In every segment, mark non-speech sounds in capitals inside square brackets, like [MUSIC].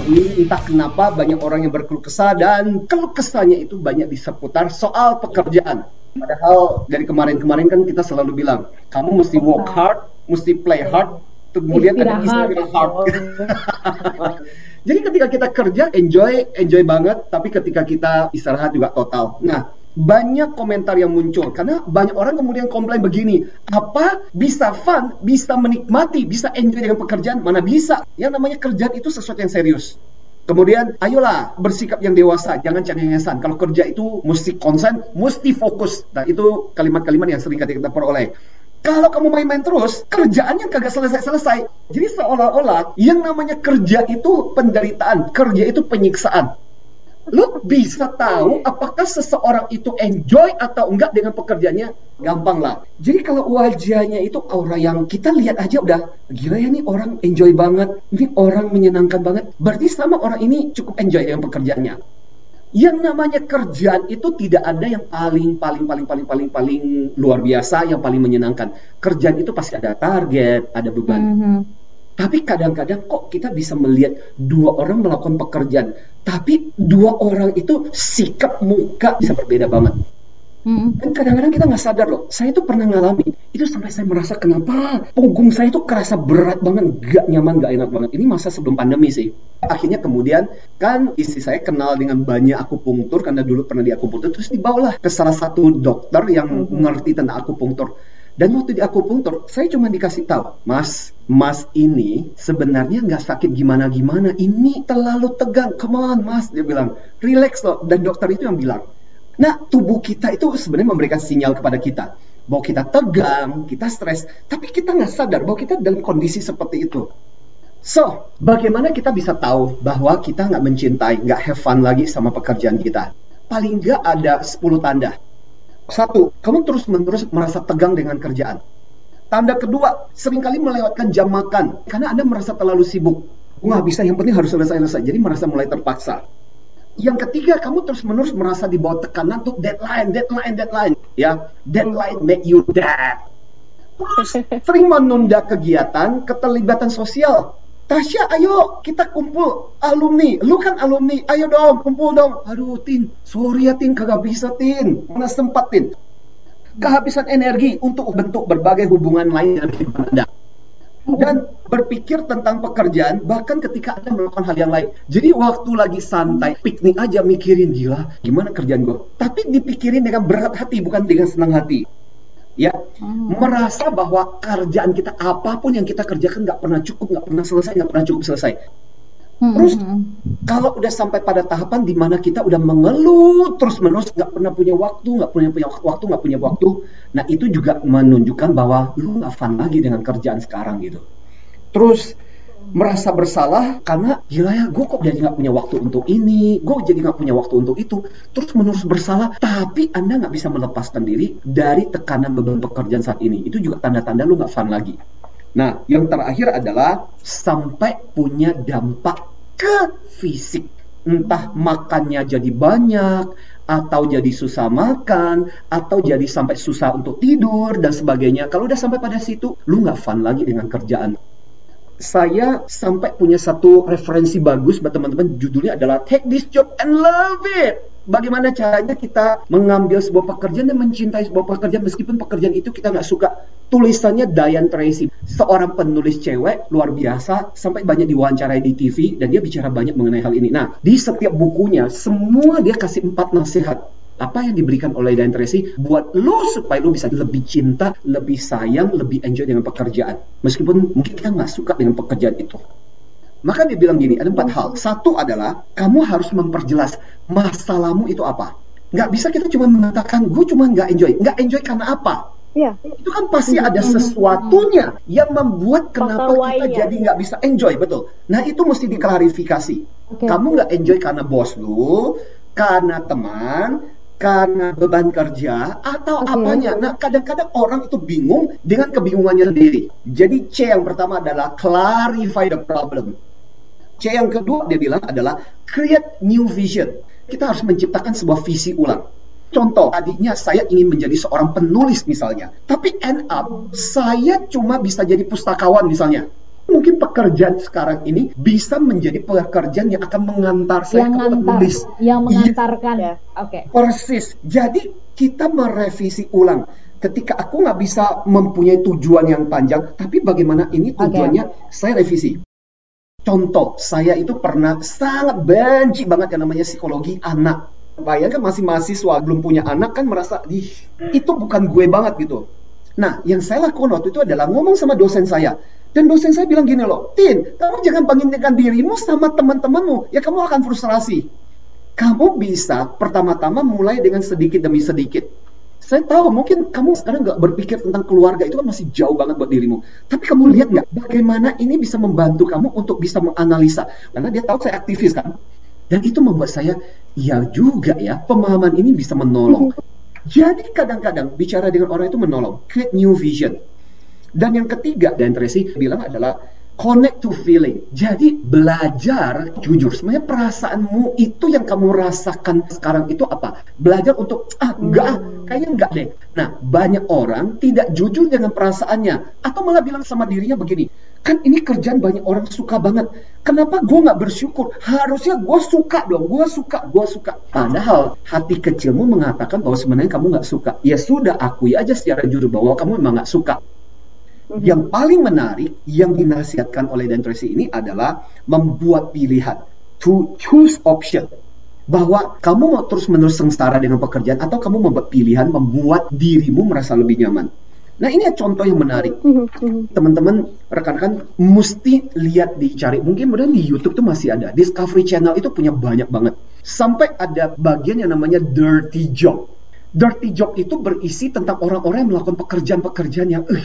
sekarang ini entah kenapa banyak orang yang berkeluh kesah dan keluh kesahnya itu banyak di seputar soal pekerjaan. Padahal dari kemarin-kemarin kan kita selalu bilang, kamu mesti work hard, mesti play hard, kemudian ada istirahat hard. [LAUGHS] Jadi ketika kita kerja enjoy, enjoy banget, tapi ketika kita istirahat juga total. Nah, banyak komentar yang muncul karena banyak orang kemudian komplain begini apa bisa fun bisa menikmati bisa enjoy dengan pekerjaan mana bisa yang namanya kerjaan itu sesuatu yang serius Kemudian, ayolah bersikap yang dewasa, jangan cengengesan. Kalau kerja itu mesti konsen, mesti fokus. Nah, itu kalimat-kalimat yang sering kita peroleh. Kalau kamu main-main terus, kerjaannya kagak selesai-selesai. Jadi seolah-olah yang namanya kerja itu penderitaan, kerja itu penyiksaan lu bisa tahu apakah seseorang itu enjoy atau enggak dengan pekerjaannya? Gampang lah. Jadi kalau wajahnya itu aura yang kita lihat aja udah gila ya nih orang enjoy banget ini orang menyenangkan banget. Berarti sama orang ini cukup enjoy dengan pekerjaannya. Yang namanya kerjaan itu tidak ada yang paling paling paling paling paling paling luar biasa yang paling menyenangkan. Kerjaan itu pasti ada target ada beban. Mm -hmm tapi kadang-kadang kok kita bisa melihat dua orang melakukan pekerjaan, tapi dua orang itu sikap muka bisa berbeda banget. Hmm. Dan kadang-kadang kita nggak sadar loh, saya itu pernah ngalami itu sampai saya merasa kenapa punggung saya itu kerasa berat banget, gak nyaman, gak enak banget. Ini masa sebelum pandemi sih. Akhirnya kemudian kan istri saya kenal dengan banyak akupunktur karena dulu pernah di akupunktur, terus dibawalah ke salah satu dokter yang hmm. ngerti tentang akupunktur. Dan waktu di akupunktur, saya cuma dikasih tahu, Mas, Mas ini sebenarnya nggak sakit gimana-gimana. Ini terlalu tegang. Come on, Mas. Dia bilang, relax loh. Dan dokter itu yang bilang, nah tubuh kita itu sebenarnya memberikan sinyal kepada kita bahwa kita tegang, kita stres, tapi kita nggak sadar bahwa kita dalam kondisi seperti itu. So, bagaimana kita bisa tahu bahwa kita nggak mencintai, nggak have fun lagi sama pekerjaan kita? Paling nggak ada 10 tanda. Satu, kamu terus-menerus merasa tegang dengan kerjaan. Tanda kedua, sering kali melewatkan jam makan karena Anda merasa terlalu sibuk. Wah, bisa yang penting harus selesai-selesai. Jadi merasa mulai terpaksa. Yang ketiga, kamu terus-menerus merasa di bawah tekanan untuk deadline, deadline, deadline. Ya, deadline make you dead. [LAUGHS] Sering menunda kegiatan, keterlibatan sosial. Tasya, ayo kita kumpul alumni. Lu kan alumni, ayo dong kumpul dong. Aduh, Tin, sorry ya Tin, kagak bisa Tin. Mana sempat Tin. Kehabisan energi untuk bentuk berbagai hubungan lain kehidupan Anda. Dan berpikir tentang pekerjaan bahkan ketika Anda melakukan hal yang lain. Jadi waktu lagi santai, piknik aja mikirin gila, gimana kerjaan gue. Tapi dipikirin dengan berat hati, bukan dengan senang hati ya hmm. merasa bahwa kerjaan kita apa pun yang kita kerjakan nggak pernah cukup nggak pernah selesai nggak pernah cukup selesai hmm. terus kalau udah sampai pada tahapan di mana kita udah mengeluh terus menerus nggak pernah punya waktu nggak punya punya waktu nggak punya waktu nah itu juga menunjukkan bahwa lu nggak fun lagi dengan kerjaan sekarang gitu terus merasa bersalah karena gila ya gue kok jadi nggak punya waktu untuk ini gue jadi nggak punya waktu untuk itu. Terus menerus bersalah tapi anda nggak bisa melepaskan diri dari tekanan beban pekerjaan saat ini. Itu juga tanda-tanda lu nggak fun lagi. Nah yang terakhir adalah sampai punya dampak ke fisik. Entah makannya jadi banyak atau jadi susah makan, atau jadi sampai susah untuk tidur dan sebagainya. Kalau udah sampai pada situ, lu nggak fun lagi dengan kerjaan saya sampai punya satu referensi bagus buat teman-teman judulnya adalah Take This Job and Love It. Bagaimana caranya kita mengambil sebuah pekerjaan dan mencintai sebuah pekerjaan meskipun pekerjaan itu kita nggak suka. Tulisannya Diane Tracy, seorang penulis cewek luar biasa sampai banyak diwawancarai di TV dan dia bicara banyak mengenai hal ini. Nah, di setiap bukunya semua dia kasih empat nasihat apa yang diberikan oleh Diane Tracy buat lo supaya lo bisa lebih cinta, lebih sayang, lebih enjoy dengan pekerjaan. Meskipun mungkin kita nggak suka dengan pekerjaan itu. Maka dia bilang gini, ada empat hal. Satu adalah kamu harus memperjelas masalahmu itu apa. Nggak bisa kita cuma mengatakan gue cuma nggak enjoy. Nggak enjoy karena apa? Ya. Itu kan pasti ada sesuatunya yang membuat kenapa kita jadi nggak bisa enjoy, betul. Nah itu mesti diklarifikasi. Okay. Kamu nggak enjoy karena bos lu, karena teman, karena beban kerja atau okay. apanya. Nah, kadang-kadang orang itu bingung dengan kebingungannya sendiri. Jadi C yang pertama adalah clarify the problem. C yang kedua dia bilang adalah create new vision. Kita harus menciptakan sebuah visi ulang. Contoh, tadinya saya ingin menjadi seorang penulis misalnya, tapi end up saya cuma bisa jadi pustakawan misalnya. Mungkin pekerjaan sekarang ini bisa menjadi pekerjaan yang akan mengantar saya yang ke ngantar, penulis. yang Iya, mengantarkan. Oke. persis. Jadi kita merevisi ulang. Ketika aku nggak bisa mempunyai tujuan yang panjang, tapi bagaimana ini tujuannya saya revisi. Contoh, saya itu pernah sangat benci banget yang namanya psikologi anak. Bayangkan masih mahasiswa, belum punya anak kan merasa, Ih, itu bukan gue banget gitu. Nah, yang saya lakukan waktu itu adalah ngomong sama dosen saya. Dan dosen saya bilang gini loh, Tin, kamu jangan bandingkan dirimu sama teman-temanmu, ya kamu akan frustrasi. Kamu bisa pertama-tama mulai dengan sedikit demi sedikit. Saya tahu mungkin kamu sekarang nggak berpikir tentang keluarga itu kan masih jauh banget buat dirimu. Tapi kamu lihat nggak bagaimana ini bisa membantu kamu untuk bisa menganalisa. Karena dia tahu saya aktivis kan. Dan itu membuat saya, ya juga ya, pemahaman ini bisa menolong. Jadi kadang-kadang bicara dengan orang itu menolong, create new vision. Dan yang ketiga, dan Tracy bilang adalah connect to feeling. Jadi belajar jujur. Sebenarnya perasaanmu itu yang kamu rasakan sekarang itu apa? Belajar untuk ah enggak, ah, kayaknya enggak deh. Nah banyak orang tidak jujur dengan perasaannya atau malah bilang sama dirinya begini. Kan ini kerjaan banyak orang suka banget. Kenapa gue nggak bersyukur? Harusnya gue suka dong. Gue suka, gue suka. Padahal hati kecilmu mengatakan bahwa sebenarnya kamu nggak suka. Ya sudah, akui aja secara jujur bahwa kamu memang nggak suka. Yang paling menarik yang dinasihatkan oleh Dan Tracy ini adalah membuat pilihan to choose option bahwa kamu mau terus-menerus sengsara dengan pekerjaan atau kamu membuat pilihan membuat dirimu merasa lebih nyaman. Nah ini contoh yang menarik. Teman-teman, rekan-rekan mesti lihat dicari. Mungkin kemudian di YouTube tuh masih ada. Discovery Channel itu punya banyak banget. Sampai ada bagian yang namanya dirty job. Dirty job itu berisi tentang orang-orang yang melakukan pekerjaan-pekerjaan yang uh,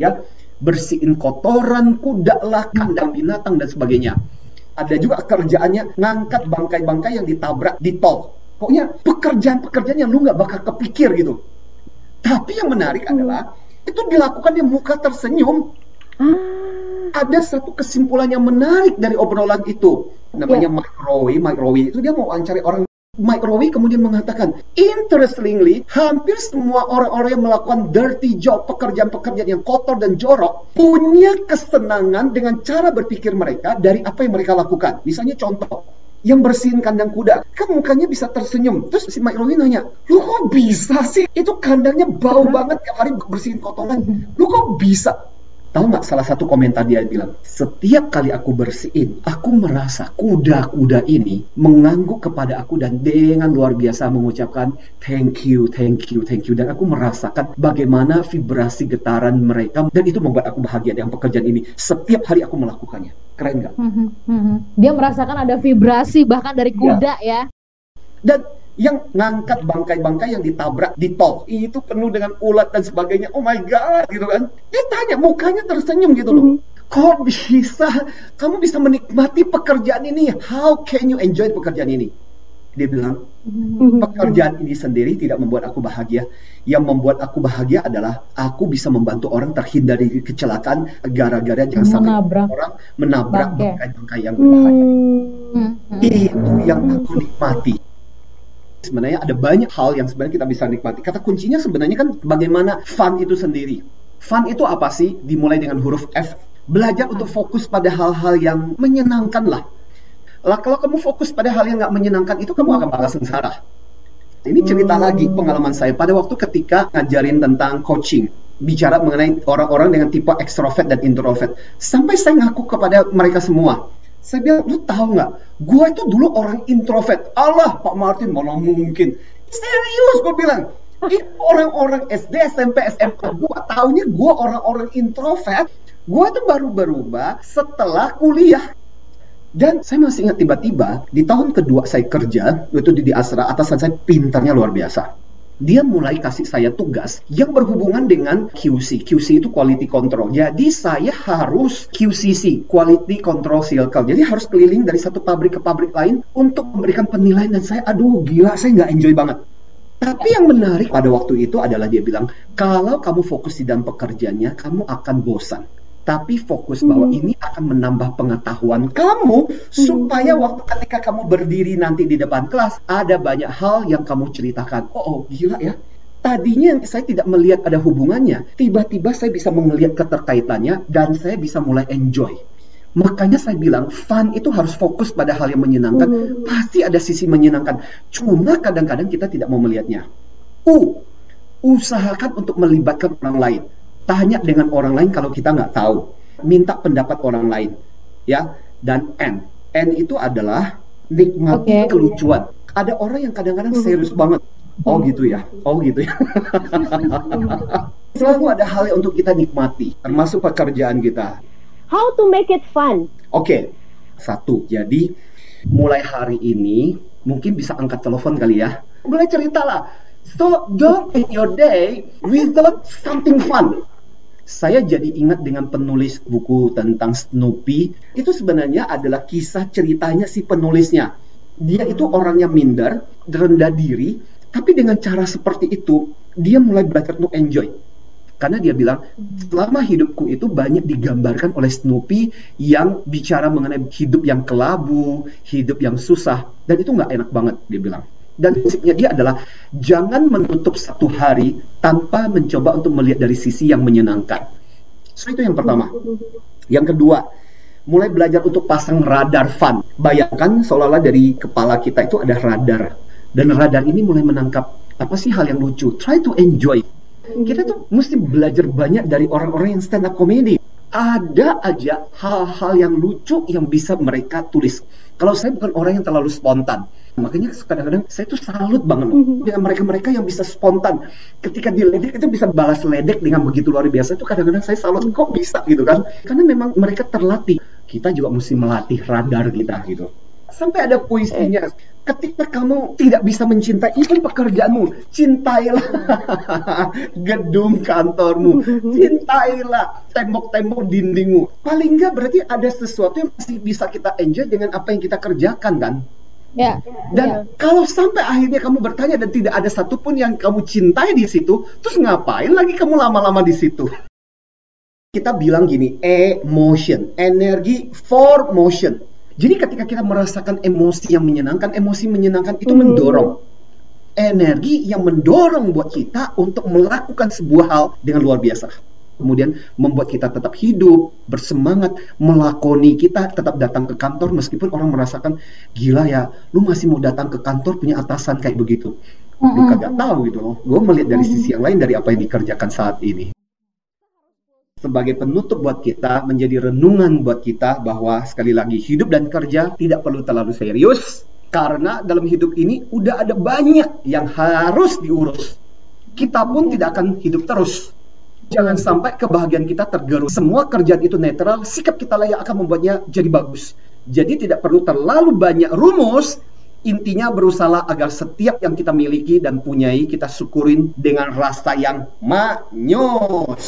ya bersihin kotoran kuda lah, kandang binatang dan sebagainya. Ada juga kerjaannya ngangkat bangkai-bangkai yang ditabrak di tol. Pokoknya pekerjaan-pekerjaan yang lu nggak bakal kepikir gitu. Tapi yang menarik adalah itu dilakukan di muka tersenyum. Ada satu kesimpulan yang menarik dari obrolan itu. Namanya Mike Rowe. Mike Rowe itu dia mau wawancari orang Mike Rowe kemudian mengatakan, interestingly, hampir semua orang-orang yang melakukan dirty job, pekerjaan-pekerjaan yang kotor dan jorok, punya kesenangan dengan cara berpikir mereka dari apa yang mereka lakukan. Misalnya contoh, yang bersihin kandang kuda, kan mukanya bisa tersenyum. Terus si Mike Rowe nanya, lu kok bisa sih? Itu kandangnya bau banget tiap hari bersihin kotoran. Lu kok bisa? Tahu nggak salah satu komentar dia bilang, setiap kali aku bersihin, aku merasa kuda-kuda ini mengangguk kepada aku dan dengan luar biasa mengucapkan thank you, thank you, thank you. Dan aku merasakan bagaimana vibrasi getaran mereka dan itu membuat aku bahagia dengan pekerjaan ini. Setiap hari aku melakukannya. Keren nggak? Dia merasakan ada vibrasi bahkan dari kuda ya. Dan yang ngangkat bangkai-bangkai yang ditabrak di tol itu penuh dengan ulat dan sebagainya. Oh my god gitu kan. Dia tanya mukanya tersenyum gitu loh. Kok bisa? Kamu bisa menikmati pekerjaan ini? How can you enjoy pekerjaan ini? Dia bilang pekerjaan ini sendiri tidak membuat aku bahagia. Yang membuat aku bahagia adalah aku bisa membantu orang terhindar dari kecelakaan gara-gara jangan sampai Menabrak. orang menabrak Bangkai. bangkai-bangkai yang berbahaya. Hmm. itu yang aku nikmati sebenarnya ada banyak hal yang sebenarnya kita bisa nikmati. Kata kuncinya sebenarnya kan bagaimana fun itu sendiri. Fun itu apa sih? Dimulai dengan huruf F. Belajar untuk fokus pada hal-hal yang menyenangkan lah. Lah kalau kamu fokus pada hal yang nggak menyenangkan itu kamu akan malah sengsara. Ini cerita lagi pengalaman saya pada waktu ketika ngajarin tentang coaching. Bicara mengenai orang-orang dengan tipe ekstrovert dan introvert. Sampai saya ngaku kepada mereka semua. Saya bilang, lu tahu nggak? Gue itu dulu orang introvert. Allah, Pak Martin, mana mungkin? Serius, gue bilang. Orang-orang SD, SMP, SMA. Gue tahunya gue orang-orang introvert. Gue itu baru berubah setelah kuliah. Dan saya masih ingat tiba-tiba di tahun kedua saya kerja, itu di, di Asra, atasan saya pintarnya luar biasa dia mulai kasih saya tugas yang berhubungan dengan QC. QC itu quality control. Jadi saya harus QCC, quality control circle. Jadi harus keliling dari satu pabrik ke pabrik lain untuk memberikan penilaian dan saya aduh gila, saya nggak enjoy banget. Tapi yang menarik pada waktu itu adalah dia bilang, kalau kamu fokus di dalam pekerjaannya, kamu akan bosan. Tapi fokus bahwa ini akan menambah pengetahuan kamu supaya waktu ketika kamu berdiri nanti di depan kelas ada banyak hal yang kamu ceritakan. Oh, oh gila ya. Tadinya saya tidak melihat ada hubungannya, tiba-tiba saya bisa melihat keterkaitannya dan saya bisa mulai enjoy. Makanya saya bilang fun itu harus fokus pada hal yang menyenangkan. Mm. Pasti ada sisi menyenangkan. Cuma kadang-kadang kita tidak mau melihatnya. U, usahakan untuk melibatkan orang lain. Tanya dengan orang lain kalau kita nggak tahu. Minta pendapat orang lain. Ya. Dan N. N itu adalah nikmati okay. kelucuan. Ada orang yang kadang-kadang mm-hmm. serius banget. Oh mm-hmm. gitu ya. Oh gitu ya. [LAUGHS] Selalu ada hal yang untuk kita nikmati, termasuk pekerjaan kita How to make it fun? Oke, okay. satu. Jadi mulai hari ini mungkin bisa angkat telepon kali ya. Mulai cerita lah. So don't end your day without something fun. Saya jadi ingat dengan penulis buku tentang Snoopy. Itu sebenarnya adalah kisah ceritanya si penulisnya. Dia itu orangnya minder, rendah diri, tapi dengan cara seperti itu, dia mulai belajar untuk enjoy karena dia bilang, selama hidupku itu banyak digambarkan oleh Snoopy yang bicara mengenai hidup yang kelabu, hidup yang susah. Dan itu nggak enak banget, dia bilang. Dan prinsipnya dia adalah, jangan menutup satu hari tanpa mencoba untuk melihat dari sisi yang menyenangkan. So itu yang pertama. Yang kedua, mulai belajar untuk pasang radar fun. Bayangkan seolah-olah dari kepala kita itu ada radar. Dan radar ini mulai menangkap apa sih hal yang lucu. Try to enjoy kita tuh mesti belajar banyak dari orang-orang yang stand up comedy. Ada aja hal-hal yang lucu yang bisa mereka tulis. Kalau saya bukan orang yang terlalu spontan, makanya kadang-kadang saya tuh salut banget mm-hmm. dengan mereka-mereka yang bisa spontan. Ketika diledek itu bisa balas ledek dengan begitu luar biasa itu kadang-kadang saya salut kok bisa gitu kan? Karena memang mereka terlatih. Kita juga mesti melatih radar kita gitu. Sampai ada puisinya ketika kamu tidak bisa mencintai even pekerjaanmu, cintailah [LAUGHS] gedung kantormu, cintailah tembok-tembok dindingmu. Paling nggak berarti ada sesuatu yang masih bisa kita enjoy dengan apa yang kita kerjakan kan? Ya. Dan ya. kalau sampai akhirnya kamu bertanya dan tidak ada satupun yang kamu cintai di situ, terus ngapain lagi kamu lama-lama di situ? Kita bilang gini, emotion, energi for motion jadi ketika kita merasakan emosi yang menyenangkan, emosi menyenangkan itu mendorong energi yang mendorong buat kita untuk melakukan sebuah hal dengan luar biasa. Kemudian membuat kita tetap hidup, bersemangat, melakoni kita tetap datang ke kantor meskipun orang merasakan gila ya, lu masih mau datang ke kantor punya atasan kayak begitu. Lu kagak tahu gitu loh. Gue melihat dari sisi yang lain dari apa yang dikerjakan saat ini sebagai penutup buat kita, menjadi renungan buat kita bahwa sekali lagi hidup dan kerja tidak perlu terlalu serius karena dalam hidup ini udah ada banyak yang harus diurus. Kita pun tidak akan hidup terus. Jangan sampai kebahagiaan kita tergerus. Semua kerjaan itu netral, sikap kita lah yang akan membuatnya jadi bagus. Jadi tidak perlu terlalu banyak rumus, intinya berusaha agar setiap yang kita miliki dan punyai kita syukurin dengan rasa yang manyos.